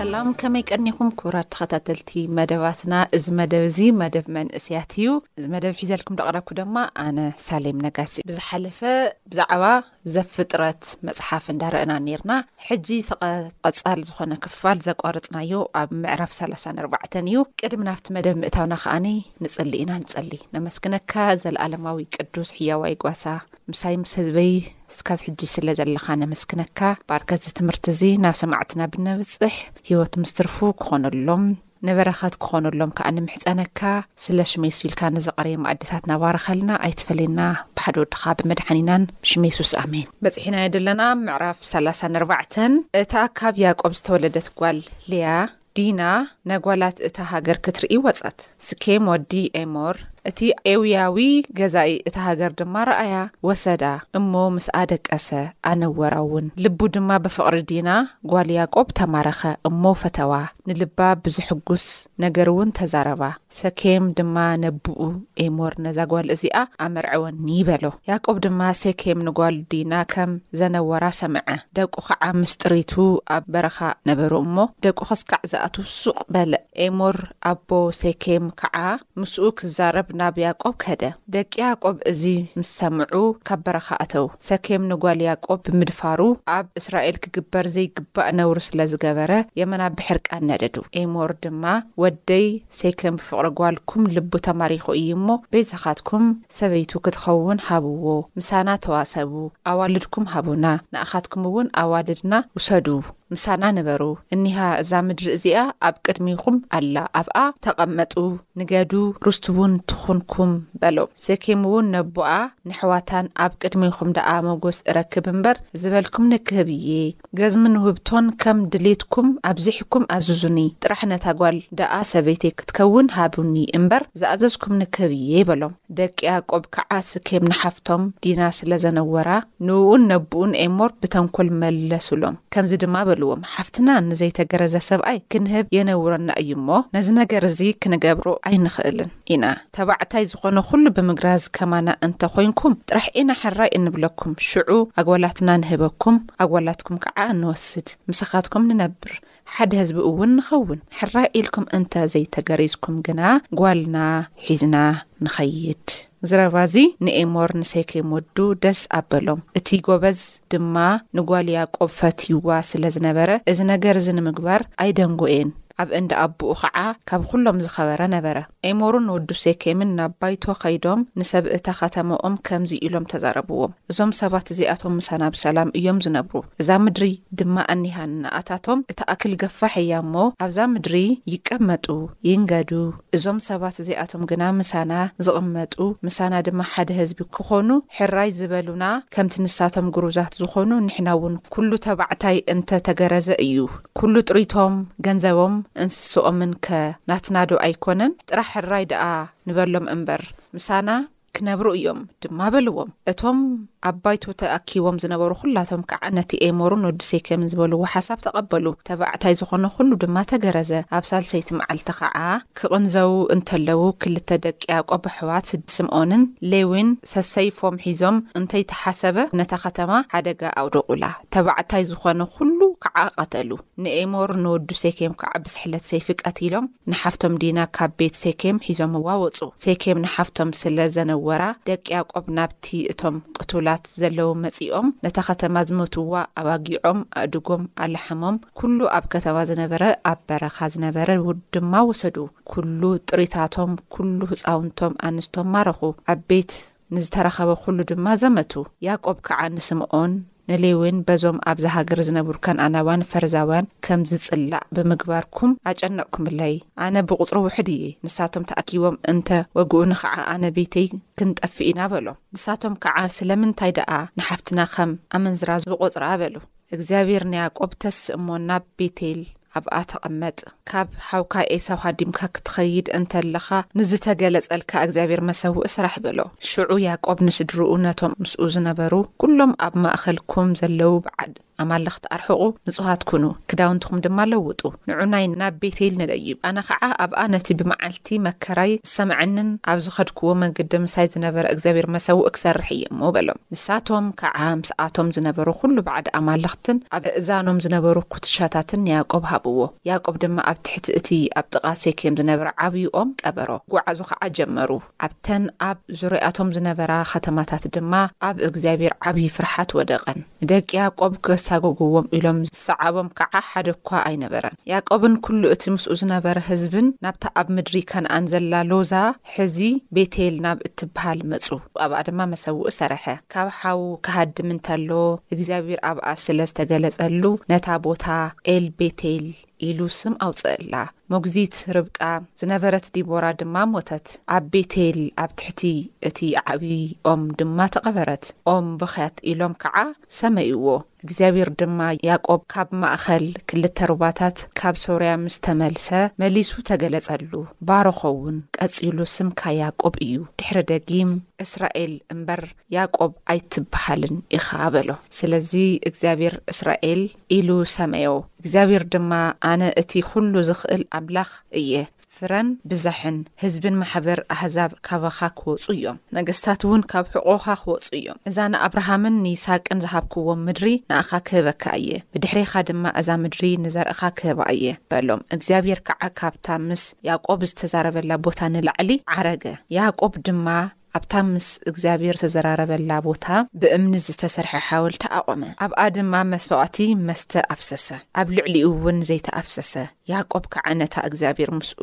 ሰላም ከመይ ቀኒኹም ክብራት ተኸታተልቲ መደባትና እዚ መደብ እዚ መደብ መንእስያት እዩ እዚ መደብ ሒዘልኩም ደቕረብኩ ድማ ኣነ ሳሌም ነጋሲ ብዝሓለፈ ብዛዕባ ዘፍጥረት መጽሓፍ እንዳ ረእና ኔርና ሕጂ ተቐ ቐጻሊ ዝኾነ ክፋል ዘቋረጽናዮ ኣብ ምዕራፍ ሰላሳን ኣርባዕተን እዩ ቅድሚ ናብቲ መደብ ምእታውና ከኣኒ ንጽሊ ኢና ንጸሊ ነመስግነካ ዘለኣለማዊ ቅዱስ ሕያዋይ ጓሳ ምሳይ ምስ ህዝበይ እስካብ ሕጂ ስለ ዘለኻ ነመስግነካ ባርከዚ ትምህርቲ እዚ ናብ ሰማዕትና ብነብጽሕ ህይወት ምስትርፉ ክኾነሎም ንበረኸት ክኾነሎም ከኣ ንምሕጸነካ ስለ ሽም የሱስ ኢልካ ነዚ ቀረየ መኣድታትና ባርኸልና ኣይትፈለየና ብሓደ ወድኻ ብመድሓኒናን ብሽም የሱስ ኣሜን። በጺሒናዮ ዘለና ምዕራፍ ሰላሳን ኣርባዕተን እታ ካብ ያእቆብ ዝተወለደት ጓል ልያ ዲና ነጓላት እታ ሃገር ክትርኢ ወጸት ስኬም ወዲ ኤሞር እቲ ኤውያዊ ገዛኢ እታ ሃገር ድማ ረኣያ፣ ወሰዳ እሞ ምስ ኣደቀሰ፣ ኣነወራውን። ልቡ ድማ ብፍቕሪ ዲና ጓል ያቆብ ተማረኸ እሞ ፈተዋ፣ ንልባ ብዚሕጉስ ነገርውን ተዛረባ። ሰኬም ድማ ነቡኡ ኤሞር ነዛ ጓል እዚኣ ኣመርዕወኒ በሎ። ያቆብ ድማ ሴኬም ንጓል ዲና ከም ዘነወራ ሰምዐ፣ ደቁ ኸዓ ምስ ጥሪቱ ኣብ በረኻ ነበሩ እሞ፣ ደቁ ኽስካዕ ዝኣትው ሱቕ በለ። ኤሞር ኣቦ ሴኬም ከዓ ምስኡ ኪዛረብ ናብ ያእቆብ ከደ። ደቂ ያእቆብ እዚ ምስ ሰምዑ፣ ካብ በረኻ ኣተዉ። ሰኬም ንጓል ያእቆብ ብምድፋሩ፣ ኣብ እስራኤል ኪግበር ዘይግባእ ነውሪ ስለ ዝገበረ፣ የመና ብሕርቃን ነደዱ። ኤሞር ድማ፣ ወደይ ሴኬም ብፍቕሪ ጓልኩም ልቡ ተማሪኹ እዩ እሞ፣ በይዛኻትኩም ሰበይቱ ክትኸውን ሃብዎ፣ ምሳና ተዋሰቡ፣ ኣዋልድኩም ሃቡና፣ ንኣኻትኩም እውን ኣዋልድና ውሰዱ። ምሳና ንበሩ፣ እኒሃ እዛ ምድሪ እዚኣ ኣብ ቅድሚኹም ኣላ፣ ኣብኣ ተቐመጡ፣ ንገዱ፣ ርስቲውን ትኹንኩም፣ በሎም። ሴኬምውን ነቦኣ፣ ነሕዋታን ኣብ ቅድሚኹም ደኣ መጐስ እረክብ እምበር፣ ዝበልኩምኒ ክህብ እየ፣ ገዝምን ውህብቶን ከም ድሌትኩም ኣብዚሕኩም ኣዝዙኒ፣ ጥራሕ ነታ ጓል ደኣ ሰበይተይ ክትከውን ሃቡኒ እምበር፣ ዝኣዘዝኩምኒ ክህብ እየ፣ በሎም። ደቂ ያእቆብ ከዓ ስኬም ንሓፍቶም ዲና ስለ ዘነወራ፣ ንእኡን ነቦኡን ኤሞር ብተንኰል መለሱሎም። ከምዚ ድማ በልዎም፣ ሓፍትና ንዘይተገረዘ ሰብኣይ ክንህብ የነውረና እዩ እሞ፣ ነዚ ነገር እዚ ክንገብሮ ኣይንኽእልን ኢና። ተባዕታይ ዝዀነ ዅሉ ብምግራዝ ከማና እንተ ዀይንኩም ጥራሕ ኢና ሕራይ እንብለኩም። ሽዑ ኣጓላትና ንህበኩም፣ ኣጓላትኩም ከዓ ንወስድ፣ ምሳኻትኩም ንነብር። ሓደ ህዝቢ እውን ንኸውን ሕራይ ኢልኩም እንተ ዘይተገሪዝኩም ግና ጓልና ሒዝና ንኸይድ። ዝረባዚ ንኤሞር ንሴኬም ወዱ ደስ ኣበሎም፣ እቲ ጎበዝ ድማ ንጓል ያእቆብ ፈትይዋ ስለ ዝነበረ እዚ ነገር እዚ ንምግባር ኣይደንጎኤን፣ ኣብ እንዳ ኣቡኡ ኸዓ ካብ ኹሎም ዝኸበረ ነበረ። ኤሞርን ወዱ ሴኬምን ናብ ባይቶ ኸይዶም ንሰብ እታ ኸተማኦም ከምዚ ኢሎም ተዛረብዎም፣ እዞም ሰባት እዚኣቶም ምሳና ብሰላም እዮም ዚነብሩ፣ እዛ ምድሪ ድማ ኣኒሃ፣ ንኣታቶም እትኣክል ገፋሕ እያ እሞ፣ ኣብዛ ምድሪ ይቀመጡ፣ ይንገዱ፣ እዞም ሰባት እዚኣቶም ግና ምሳና ዚቕመጡ፣ ምሳና ድማ ሓደ ህዝቢ ኪዀኑ፣ ሕራይ ዚበሉና፣ ከምቲ ንሳቶም ግሩዛት ዝዀኑ፣ ንሕና እውን። ኵሉ ተባዕታይ እንተ ተገረዘ እዩ፣ ኩሉ ጥሪቶም ገንዘቦም እንስስኦምን ከ ናትና ዶ ኣይኮነን ጥራሕ ሕራይ ደኣ ንበሎም እንበር ምሳና ክነብሩ እዮም ድማ በልዎም እቶም ኣብ ባይቶ ተኣኪቦም ዝነበሩ ኩላቶም ከዓ ነቲ ኤሞሩን ወዲ ሴኬምን ዝበልዎ ሓሳብ ተቐበሉ ተባዕታይ ዝኾነ ኩሉ ድማ ተገረዘ ኣብ ሳልሰይቲ መዓልቲ ከዓ ክቕንዘዉ እንተለዉ ክልተ ደቂ ያዕቆብ ኣሕዋት ስዲ ስምኦንን ሌዊን ሰሰይፎም ሒዞም እንተይተሓሰበ ነታ ከተማ ሓደጋ ኣውደቑላ ተባዕታይ ዝኾነ ዅሉ ከዓ ቐተሉ። ንኤሞር ንወዱ ሴኬም ከዓ ብስሕለት ሰይፊ ቀቲሎም፣ ንሓፍቶም ዲና ካብ ቤት ሴኬም ሒዞምዋ ወጹ። ሴኬም ንሓፍቶም ስለ ዘነወራ፣ ደቂ ያእቆብ ናብቲ እቶም ቅቱላት ዘለዉ መጺኦም፣ ነታ ኸተማ ዝመትውዋ ኣባጊዖም፣ ኣእዱጎም፣ ኣላሕሞም፣ ኵሉ ኣብ ከተማ ዝነበረ፣ ኣብ በረኻ ዝነበረ ውድ ድማ ወሰዱ። ኵሉ ጥሪታቶም፣ ኵሉ ህፃውንቶም፣ ኣንስቶም ማረኹ። ኣብ ቤት። ንዝተረኸበ ዅሉ ድማ ዘመቱ። ያእቆብ ከዓ ንስምኦን ንሌዊን በዞም ኣብዛ ሃገር ዝነብሩ ከንኣናውያን ፈርዛውያን ከም ዝጽላእ ብምግባርኩም ኣጨነቕኩምለይ። ኣነ ብቝጽሪ ውሑድ እየ፣ ንሳቶም ተኣኪቦም እንተ ወግኡኒ ኸዓ ኣነ ቤተይ ክንጠፍእ ኢና በሎም። ንሳቶም ከዓ ስለምንታይ ደኣ ንሓፍትና ኸም ኣመንዝራ ዝቈጽራ? በሉ። እግዚኣብሄር ንያእቆብ፣ ተስ እሞ ናብ ቤቴል ኣብኣ ተቐመጥ። ካብ ሓውካ ኤሳው ሃዲምካ ክትኸይድ እንተለኻ፣ ንዝተገለጸልካ እግዚኣብሄር መሰውኢ ስራሕ በሎ። ሽዑ ያእቆብ ንስድርኡ፣ ነቶም ምስኡ ዝነበሩ ኵሎም፣ ኣብ ማእከልኩም ዘለዉ በዓል ኣማልኽቲ ኣርሕቑ፣ ንጹሃት ኩኑ፣ ክዳውንትኹም ድማ ለውጡ። ንዑ ናይ ናብ ቤቴል ንደይብ፣ ኣነ ኸዓ ኣብኣ ነቲ ብመዓልቲ መከራይ ዝሰምዓንን ኣብ ዝኸድክዎ መንገዲ ምሳይ ዝነበረ እግዚኣብሄር መሰውኢ ክሰርሕ እየ እሞ በሎ። ንሳቶም ከኣ ምስኣቶም ዝነበሩ ዅሉ ባዕዲ ኣማልኽትን ኣብ ኣእዛኖም ዝነበሩ ኵትሻታትን ንያእቆብ ሃብዎ። ያእቆብ ድማ ኣብ ትሕቲ እቲ ኣብ ጥቓ ሴኬም ዝነበረ ዓብዪ ኦም ቀበሮ። ኪጐዓዙ ኸኣ ጀመሩ፣ ኣብተን ኣብ ዙርያኣቶም ዝነበራ ኸተማታት ድማ ኣብ እግዚኣብሄር ዓብዪ ፍርሃት ወደቐን። ንደቂ ያእቆብ ኬሳጕግዎም ኢሎም ዝሰዓቦም ከኣ ሓደ እኳ ኣይነበረን። ያእቆብን ኵሉ እቲ ምስኡ ዝነበረ ህዝብን ናብታ ኣብ ምድሪ ከነኣን ዘላ ሎዛ ሕዚ ቤቴል ናብ እትብሃል መጹ፣ ኣብኣ ድማ መሰውኢ ሰርሐ። ካብ ሓው ክሃድም እንተሎ እግዚኣብሄር ኣብኣ ስለ ዝተገለጸሉ ነታ ቦታ ኤል-ቤቴል ኢሉ ስም ኣውጽእላ። ሞግዚት ርብቃ ዝነበረት ዲቦራ ድማ ሞተት፣ ኣብ ቤቴል ኣብ ትሕቲ እቲ ዓብዪ ኦም ድማ ተቐበረት። ኦም ብኽያት ኢሎም ከዓ ሰመይዎ። እግዚኣብሄር ድማ ያእቆብ ካብ ማእከል ክልተ ሩባታት ካብ ሶርያ ምስ ተመልሰ መሊሱ ተገለጸሉ፣ ባረኾውን፣ ቀጺሉ ስምካ ያእቆብ እዩ፣ ድሕሪ ደጊም እስራኤል እምበር ያእቆብ ኣይትብሃልን ኢኻ በሎ። ስለዚ እግዚኣብሄር እስራኤል ኢሉ ሰመዮ፣ እግዚኣብሄር ድማ ኣነ እቲ ኹሉ ዝኽእል ኣምላኽ እየ፣ ፍረን ብዘሕን ህዝብን ማሕበር ኣህዛብ ካባኻ ክወጹ እዮም፣ ነገስታትውን ካብ ሕቖኻ ክወጹ እዮም። እዛ ንኣብርሃምን ንይስሃቅን ዝሃብክዎም ምድሪ ንኣኻ ክህበካ እየ፣ ብድሕሬኻ ድማ እዛ ምድሪ ንዘርእኻ ክህባ እየ፣ በሎም። እግዚኣብሄር ከዓ ካብታ ምስ ያእቆብ ዝተዛረበላ ቦታ ንላዕሊ ዓረገ፣ ያእቆብ ድማ ኣብታ ምስ እግዚኣብሄር ዝተዘራረበላ ቦታ ብእምኒ ዝተሰርሐ ሓወልቲ ኣቖመ፣ ኣብኣ ድማ መስዋዕቲ መስተ ኣፍሰሰ፣ ኣብ ልዕሊኡውን ዘይቲ ኣፍሰሰ። ያእቆብ ከኣ ነታ እግዚኣብሄር ምስኡ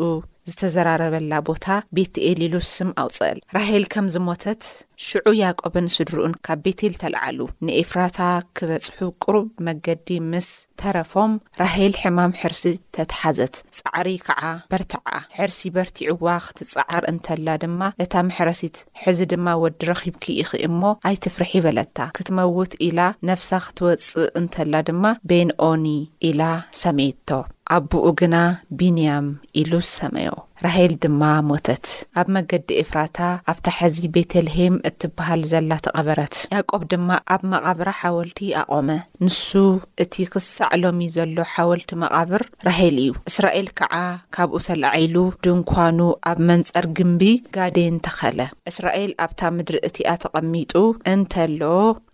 ዝተዘራረበላ ቦታ ቤትኤል ኢሉ ስም ኣውጽእል። ራሄል ከም ዝሞተት፣ ሽዑ ያእቆብን ስድርኡን ካብ ቤቴል ተልዓሉ፣ ንኤፍራታ ክበጽሑ ቅሩብ መገዲ ምስ ተረፎም፣ ራሄል ሕማም ሕርሲ ተትሓዘት ጻዕሪ ከኣ በርትዓ። ሕርሲ በርቲዑዋ ክትጸዓር እንተላ ድማ እታ መሕረሲት ሕዚ ድማ ወዲ ረኺብኪ ኢኺ እሞ ኣይትፍርሒ በለታ። ክትመውት ኢላ ነፍሳ ክትወጽእ እንተላ ድማ ቤንኦኒ ኢላ ሰመየቶ። ኣቡኡ ግና ቢንያም ኢሉ ሰመዮ። ራሄል ድማ ሞተት፣ ኣብ መገዲ ኤፍራታ ኣብታ ሐዚ ቤተልሄም እትበሃል ዘላ ተቐበረት። ያእቆብ ድማ ኣብ መቓብራ ሓወልቲ ኣቖመ፣ ንሱ እቲ ኽሳዕ ሎሚ ዘሎ ሓወልቲ መቓብር ራሄል እዩ። እስራኤል ከዓ ካብኡ ተላዒሉ ድንኳኑ ኣብ መንፀር ግምቢ ጋዴን ተኸለ። እስራኤል ኣብታ ምድሪ እቲኣ ተቐሚጡ እንተሎ፣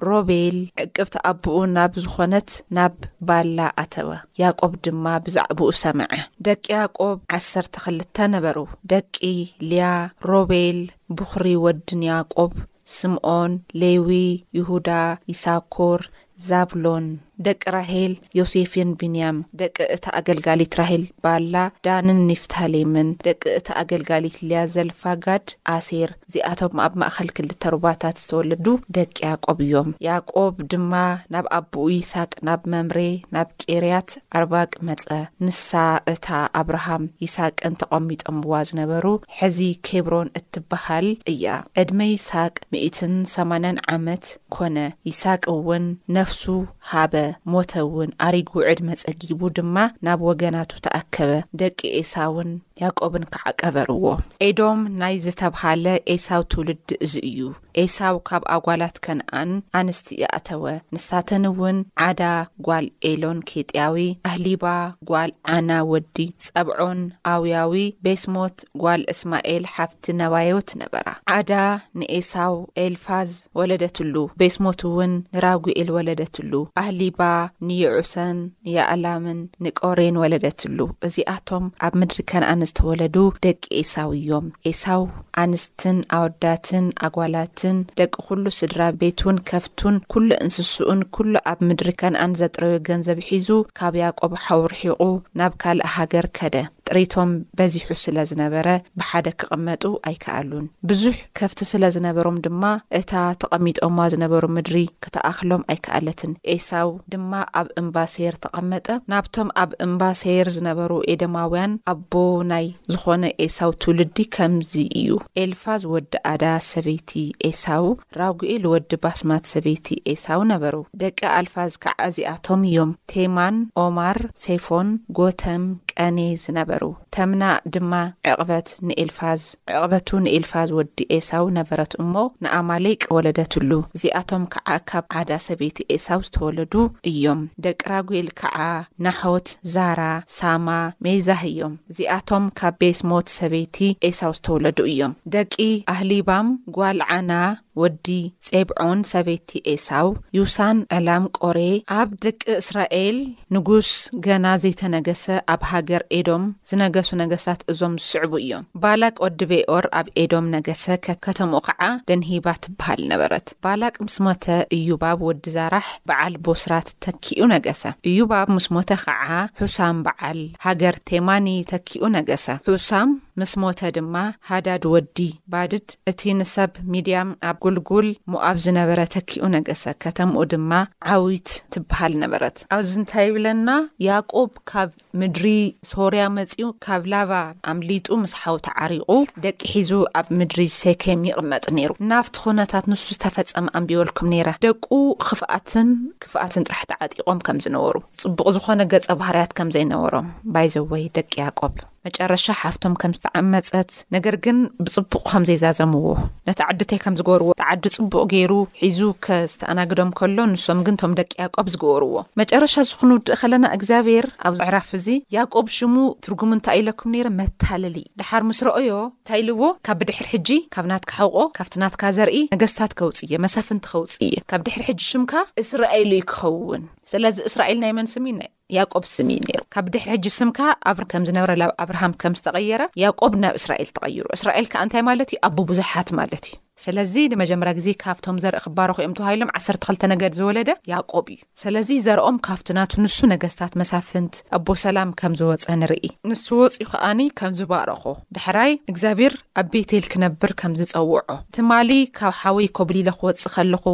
ሮቤል ዕቅብቲ ኣቦኡ ናብ ዝኾነት ናብ ባላ ኣተወ። ያቆብ ድማ ብዛዕባኡ ሰምዐ። ደቂ ያቆብ ዓሰርተ ክልተ ነበሩ፣ ደቂ ልያ፣ ሮቤል፣ ብዅሪ ወዲ ንያቆብ፣ ስምኦን፣ ሌዊ፣ ይሁዳ፣ ይሳኮር፣ ዛብሎን። ደቂ ራሄል፣ ዮሴፍን ብንያም። ደቂ እታ ኣገልጋሊት ራሄል፣ ባላ፣ ዳንን ንፍታሌምን። ደቂ እታ ኣገልጋሊት ልያ፣ ዘልፋጋድ፣ ኣሴር። እዚኣቶም ኣብ ማእከል ክልተ ሩባታት ዝተወለዱ ደቂ ያእቆብ እዮም። ያእቆብ ድማ ናብ ኣቦኡ ይስሃቅ ናብ መምሬ ናብ ቂርያት ኣርባቅ መጸ። ንሳ እታ ኣብርሃም ይስሃቅን ተቀሚጦምዋ ዝነበሩ ሕዚ ኬብሮን እትብሃል እያ። ዕድመ ይስሃቅ ሚእትን ሰማንያን ዓመት ኮነ። ይስሃቅ እውን ነፍሱ ሃበ፣ ሞተ እውን። ኣሪጉ ዕድመ ጸጊቡ ድማ ናብ ወገናቱ ተኣከበ። ደቂ ኤሳውን ያእቆብን ከዓ ቀበርዎ። ኤዶም ናይ ዝተብሃለ ኤሳው ትውልዲ እዚ እዩ። ኤሳው ካብ ኣጓላት ከንኣን ኣንስቲ ኣእተወ፣ ንሳተን እውን ዓዳ ጓል ኤሎን ኬጢያዊ፣ ኣህሊባ ጓል ዓና ወዲ ጸብዖን ኣዊያዊ፣ ቤስሞት ጓል እስማኤል ሓፍቲ ነባዮት ነበራ። ዓዳ ንኤሳው ኤልፋዝ ወለደትሉ፣ ቤስሞት እውን ንራጉኤል ወለደትሉ፣ ኣህሊባ ንየዑሰን ያእላምን፣ ንቆሬ ንወለደትሉ፣ እዚኣቶም ኣብ ምድሪ ከነኣን ዝተወለዱ ደቂ ኤሳው እዮም። ኤሳው ኣንስትን ኣወዳትን ኣጓላትን፣ ደቂ ኵሉ ስድራ ቤቱን ከፍቱን ኵሉ እንስስኡን ኵሉ ኣብ ምድሪ ከነኣን ዘጥረዮ ገንዘብ ሒዙ፣ ካብ ያእቆብ ሓው ርሒቑ ናብ ካልእ ሃገር ከደ። ጥሪቶም በዚሑ ስለ ዝነበረ ብሓደ ክቕመጡ ኣይከኣሉን። ብዙሕ ከፍቲ ስለ ዝነበሮም ድማ እታ ተቐሚጦማ ዝነበሩ ምድሪ ክትኣኽሎም ኣይከኣለትን። ኤሳው ድማ ኣብ እምባ ሴይር ተቐመጠ፣ ናብቶም ኣብ እምባ ሴይር ዝነበሩ ኤዶማውያን ኣቦ ናይ ዝኾነ ኤሳው ትውልዲ ከምዚ እዩ፣ ኤልፋዝ ወዲ ኣዳ ሰበይቲ ኤሳው፣ ራጉኤል ወዲ ባስማት ሰበይቲ ኤሳው ነበሩ። ደቂ ኣልፋዝ ከዓ እዚኣቶም እዮም፣ ቴማን፣ ኦማር፣ ሴፎን፣ ጎተም፣ ቀኔ ዝነበሩ። ተምና ድማ ዕቕበት ንኤልፋዝ፣ ዕቕበቱ ንኤልፋዝ ወዲ ኤሳው ነበረት እሞ ንኣማሌቅ ወለደትሉ። እዚኣቶም ከዓ ካብ ዓዳ ሰበይቲ ኤሳው ዝተወለዱ እዮም። ደቂ ራጉኤል ከዓ ናሖት፣ ዛራ፣ ሳማ፣ ሜዛህ እዮም። እዚኣቶም ካብ ቤት ሞት ሰበይቲ ኤሳው ዝተወለዱ እዮም። ደቂ ኣህሊባም ጓል ዓና ወዲ ጼብዖን ሰበይቲ ኤሳው፣ ዩሳን፣ ዕላም፣ ቆሬ፣ ኣብ ደቂ እስራኤል ንጉስ ገና ዘይተነገሰ ኣብ ሃገር ኤዶም ዝነገሱ ነገስታት እዞም ዝስዕቡ እዮም። ባላቅ ወዲ ቤኦር ኣብ ኤዶም ነገሰ ከተምኡ ኸዓ ደንሂባ ትበሃል ነበረት። ባላቅ ምስ ሞተ እዩባብ ወዲ ዛራሕ በዓል ቦስራ ተኪኡ ነገሰ። እዩባብ ምስ ሞተ ኸዓ ሑሳም በዓል ሃገር ቴማኒ ተኪኡ ነገሰ። ሑሳም ምስ ሞተ ድማ ሃዳድ ወዲ ባድድ እቲ ንሰብ ሚድያም ኣብ ጉልጉል ሞኣብ ዝነበረ ተኪኡ ነገሰ። ከተምኡ ድማ ዓዊት ትበሃል ነበረት። ኣብዚ እንታይ ይብለና ያቆብ ካብ ምድሪ ሶርያ መጺኡ ካብ ላባ ኣምሊጡ ምስ ሓው ተዓሪቑ ደቂ ሒዙ ኣብ ምድሪ ሴኬም ይቕመጥ ነይሩ። ናብቲ ዅነታት ንሱ ዝተፈጸመ ኣንቢበልኩም ነይረ። ደቁ ኽፍኣትን ክፍኣትን ጥራሕ ተዓጢቖም ከም ዝነበሩ፣ ጽቡቕ ዝዀነ ገጸ ባህርያት ከም ዘይነበሮም ባይ ዘ ወይ ደቂ ያእቆብ መጨረሻ ሓፍቶም ከም ዝተዓመጸት፣ ነገር ግን ብጽቡቕ ከም ዘይዛዘምዎ፣ ነቲ ዓዲ ታይ ከም ዝገበርዎ፣ እቲ ዓዲ ጽቡቕ ገይሩ ሒዙ ከስተኣናግዶም ከሎ፣ ንሶም ግን እቶም ደቂ ያእቆብ ዝገበርዎ። መጨረሻ እዚ ክንውድእ ከለና እግዚኣብሔር ኣብዚ ምዕራፍ እዚ ያእቆብ ሽሙ ትርጉሙ እንታይ ኢለኩም ነይረ መታለሊ ደሓር ምስ ረኦዮ ታይ ኢልዎ ካብ ብድሕሪ ሕጂ ካብ ናትካ ሕቖ ካብቲ ናትካ ዘርኢ ነገስታት ከውጽእ እየ መሳፍንቲ ከውጽእ እየ ካብ ድሕሪ ሕጂ ሽምካ እስራኤል እዩ ክኸውን ስለዚ እስራኤል ናይ መን ስም እዩ ናይ ያቆብ ስም እዩ ነይሩ ካብ ድሕሪ ሕጂ ስም ከኣ ኣብር ከም ዝነበረ ላብ ኣብርሃም ከም ዝተቀየረ ያቆብ ናብ እስራኤል ተቀይሩ እስራኤል ከኣ እንታይ ማለት እዩ ኣቦ ብዙሓት ማለት እዩ ሰለዚ ንመጀመርያ ግዜ ካብቶም ዘርኢ ክባረኹ እዮም ተባሂሎም ዓሰርተ ክልተ ነገድ ዝወለደ ያቆብ እዩ ሰለዚ ዘርኦም ካብቲ ናቱ ንሱ ነገስታት መሳፍንት ኣቦ ሰላም ከም ዝወጸ ንርኢ። ንሱ ወጽዩ ከኣኒ ከም ዝባረኾ ዳሕራይ እግዚኣብሄር ኣብ ቤቴል ክነብር ከም ዝጸውዖ ትማሊ ካብ ሓወይ ኮብሊለ ክወጽእ ከለኹ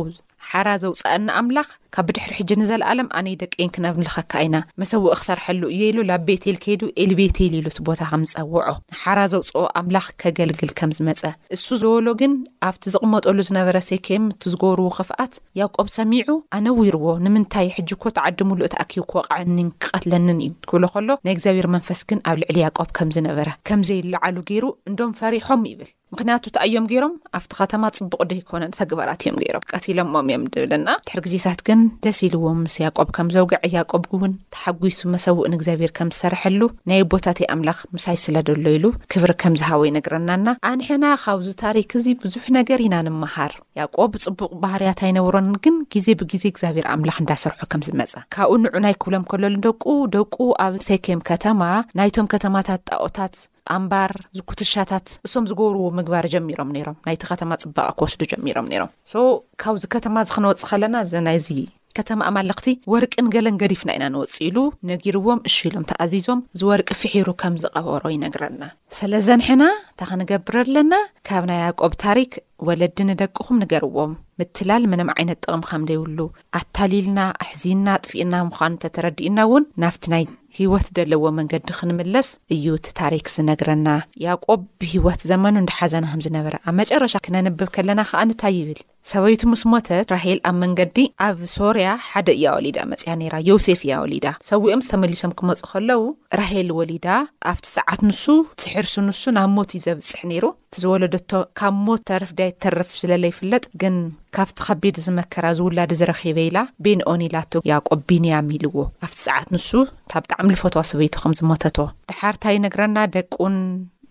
ሓራ ዘውጸኣና ኣምላኽ ካብ ብድሕሪ ሕጂ ንዘልኣለም ኣነይ ደቀይን ክነምልኸካ ኢና፣ መሰውኢ ክሰርሐሉ እየ ኢሉ ላብ ቤቴል ከይዱ ኤሊ ቤቴል ኢሉ እቲ ቦታ ከም ዝጸውዖ፣ ንሓራ ዘውጽኦ ኣምላኽ ከገልግል ከም ዝመጸ፣ እሱ ዘበሎ ግን ኣብቲ ዝቕመጠሉ ዝነበረ ሴኬም እቲ ዝጎብርዎ ክፍኣት ያቆብ ሰሚዑ ኣነዊርዎ ንምንታይ ሕጂ እኮ እቲ ዓዲ ምሉእ ተኣኪቡ ክወቕዐኒን ክቐትለንን እዩ ክብሎ ከሎ ናይ እግዚኣብሄር መንፈስ ግን ኣብ ልዕሊ ያቆብ ከም ዝነበረ ከም ዘይለዓሉ ገይሩ እንዶም ፈሪሖም ይብል። ምክንያቱ እታ እዮም ገይሮም ኣብቲ ከተማ ፅቡቅ ደይኮነ ተግባራት እዮም ገይሮም ቀትሎሞም እዮም ድብልና ድሕር ግዜታት ግን ደስ ኢልዎም ምስ ያቆብ ከም ዘውግዐ ያቆብ እውን ተሓጒሱ መሰውእ ንእግዚኣብሔር ከም ዝሰረሐሉ ናይ ኣቦታተይ ኣምላኽ ምሳይ ስለ ደሎ ኢሉ ክብሪ ከም ዝሃቦ ይነግረናና ኣንሕና ካብዚ ታሪክ እዚ ብዙሕ ነገር ኢና ንመሃር ያቆብ ፅቡቅ ባህርያት ኣይነበሮን ግን ግዜ ብግዜ እግዚኣብሔር ኣምላኽ እንዳሰርሖ ከም ዝመፀ ካብኡ ንዑ ናይ ክብሎም ከለሉ ደቁ ደቁ ኣብ ሰይከም ከተማ ናይቶም ከተማታት ጣኦታት ኣምባር ዝኩትሻታት እሶም ዝገብርዎ ምግባር ጀሚሮም ነይሮም ናይቲ ከተማ ጽባቀ ክወስዱ ጀሚሮም ነይሮም so ካብዚ ከተማ እዚ ክንወጽእ ከለና እዚ ናይዚ ከተማ ኣማለኽቲ ወርቅን ገለን ገዲፍና ኢና ንወጽእ ኢሉ ነጊርዎም እሺ ኢሎም ተኣዚዞም እዚ ወርቂ ፍሒሩ ከም ዝቐበሮ ይነግረና ስለ ዘንሕና እታ ክንገብር ኣለና ካብ ናይ ያዕቆብ ታሪክ ወለዲ ንደቅኹም ንገርዎም ምትላል ምንም ዓይነት ጥቕሚ ከም ዘይብሉ ኣታሊልና ኣሕዚንና ኣጥፊእና ምዃኑ ተተረዲእና እውን ናብቲ ናይ ህይወት ደለዎ መንገዲ ክንምለስ እዩ እቲ ታሪክ ዝነግረና። ያእቆብ ብህይወት ዘመኑ እንዳሓዘነ ከም ዝነበረ ኣብ መጨረሻ ክነንብብ ከለና ከኣ እንታይ ይብል? ሰበይቱ ምስ ሞተት ራሄል ኣብ መንገዲ ኣብ ሶርያ ሓደ እያ ወሊዳ መጺኣ ነይራ ዮሴፍ እያ ወሊዳ። ሰዊኦምስ ተመሊሶም ክመጹ ከለዉ ራሄል ወሊዳ ኣብቲ ሰዓት ንሱ እቲ ሕርሲ ንሱ ናብ ሞት እዩ ዘብጽሕ ነይሩ። እቲ ዝወለደቶ ካብ ሞት ተርፍ ድያ ኣይትተርፍ ስለ ለይፍለጥ ግን ካብቲ ከቢድ እዚ መከራ እዚ ውላድ'ዚ ረኺበ ኢላ ቢንኦን ኢላቶ ያቆብ ቢንያም ኢልዎ ኣብቲ ሰዓት ንሱ እታ ብጣዕሚ ልፈትዋ ሰበይቱ ከም ዝሞተቶ ደሓር እታ ይነግረና ደቁን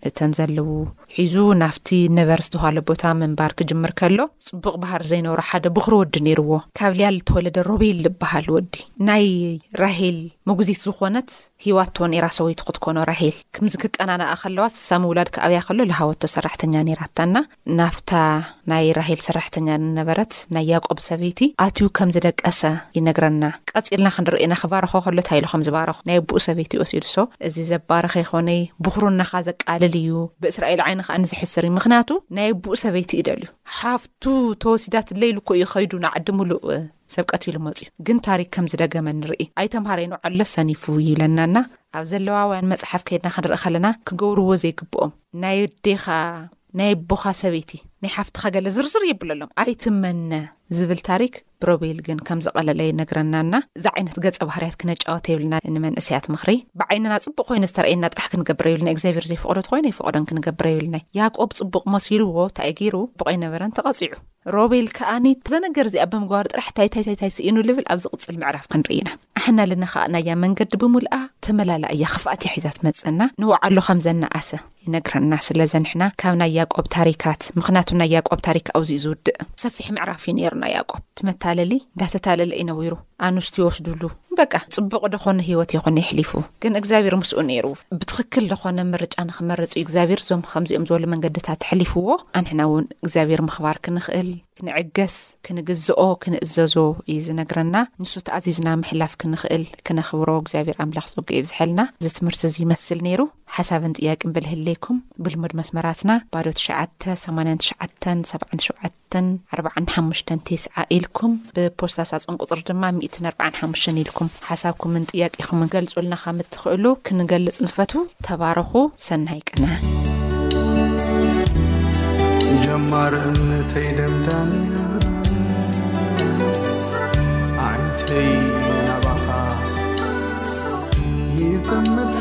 እተን ዘልው ሒዙ ናብቲ ነበር ዝተዋህለ ቦታ ምንባር ክጅምር ከሎ ጽቡቅ ባህሪ ዘይኖሮ ሓደ ብኹሪ ወዲ ነይርዎ ካብ ልያል ልተወለደ ሮቤል ልበሃል ወዲ ናይ ራሄል መጉዚት ዝኾነት ሂዋቶ ኔራ ሰበይቱ ክትኮኖ ራሄል ክምዚ ክቀናናኣ ከለዋስ ሳሚ ውላድ ክኣብያ ከሎ ልሃወቶ ሰራሕተኛ ኔራታ እና ናብታ ናይ ራሄል ሰራሕተኛ ንነበረት ናይ ያቆብ ሰበይቲ ኣትዩ ከም ዝደቀሰ ይነግረና ቀጺልና ክንርእዮ ኢና ክባርኮ ከሎ ታይ ኢሉ ከም ዝባረኮ ናይ ኣቡኡ ሰበይቲ ወሲዱ so እዚ ዘባረከ ይኮነይ ብኩርናካ ዘቃልል እዩ ብእስራኤል ዓይኒ ከኣ ዝሕስር እዩ ምክንያቱ ናይ ኣቡኡ ሰበይቲ እዩ ደልዩ ሓፍቱ ተወሲዳትለይ ኢሉ እኮ እዩ ከይዱ ናዓዲ ሙሉእ ሰብ ቀቲሉ መጽዩ ግን ታሪክ ከም ዝደገመ ንርኢ ኣይተምሃረይን ውዓሎ ሰኒፉ ይብለና እና ኣብ ዘለዋውያን መጽሓፍ ከድና ክንርኢ ከለና ክገብርዎ ዘይግብኦም ናይ ኣዴካ ናይ ኣቦካ ሰበይቲ ናይ ሓፍትካ ገለ ዝርዝር የብለሎም ኣይትመነ ዝብል ታሪክ ብሮቤል ግን ከም ዝቀለለ ይነግረና እና እዚ ዓይነት ገጸ ባህርያት ክነጫወት የብልና ንመንእሰያት ምክሪ ብዓይንና ጽቡቅ ኮይኑ ዝተርእየና ጥራሕ ክንገብር የብልና እግዚኣብሔር ዘይፈቅዶ ተኮይኑ ኣይፈቅዶን ክንገብር የብልና ያቆብ ጽቡቅ መሲልዎ ታይገይሩ ብቀይ ነበረን ተቀጺዑ ሮቤል ክኣ ዘነገር እዚኣ ብምግባሩ ጥራሕ ታይ ታይ ታይ ታይ ስኢኑ ልብል ኣብ ዝቕጽል ምዕራፍ ክንርኢ ኢና ኣሕና ልነካእናያ መንገዲ ብምልኣ ተመላላ እያ ክፍኣት እያ ሒዛ ትመጽእና ንውዓሉ ከም ዘናኣሰ ይነግረና ስለዘ ንሕና ካብ ናይ ያቆብ ታሪካት ምክንያቱ ናይ ያቆብ ታሪክ ኣውዚኡ ዝውድእ ሰፊሕ ምዕራፍ እዩ ኔሩ ናይ ያቆብ እቲ መታለሊ እንዳተታለለ እዩ ነዊሩ ኣንስቱ ይወስዱሉ በቃ ጽቡቅ ደኾነ ሂወት የኾነ የሕሊፉ ግን እግዚኣብሔር ምስኡ ነይሩ ብትኽክል ደኾነ ምርጫ ንኽመርጽ እዩ እግዚኣብሔር ዞም ኸምዚኦም ዝበሉ መንገድታት ሕሊፍዎ ኣንሕና እውን እግዚኣብሔር ምኽባር ክንኽእል ክንዕገስ ክንግዝኦ ክንእዘዞ እዩ ዝነግረና ንሱ ተኣዚዝና ምሕላፍ ክንኽእል ክነኽብሮ እግዚኣብሔር ኣምላኽ ጸጉ ይብዝሐልና እዚ ትምህርቲ እዚ ይመስል ነይሩ ሓሳብን ጥያቅን ብልህለይኩም ብልሙድ መስመራትና ባዶ ትሽዓተ ሰማንያን ትሽዓተን ሰብዓን ሸውዓተ ሚእትን ኣርብዓን ሓሙሽተን ቴስዓ ኢልኩም ብፖስታ ሳጹን ቁጽሪ ድማ ሚእትን ኣርብዓን ሓሙሽተን ኢልኩም ሓሳብኩምን ጥያቄኹምን ገልጹልና ከም እትኽእሉ ክንገልጽ ንፈቱ ተባረኹ ሰናይ ቅነ። ጀማር እምነተይ ደምዳምያ ዓይንተይ ናባኻ ይጥምታ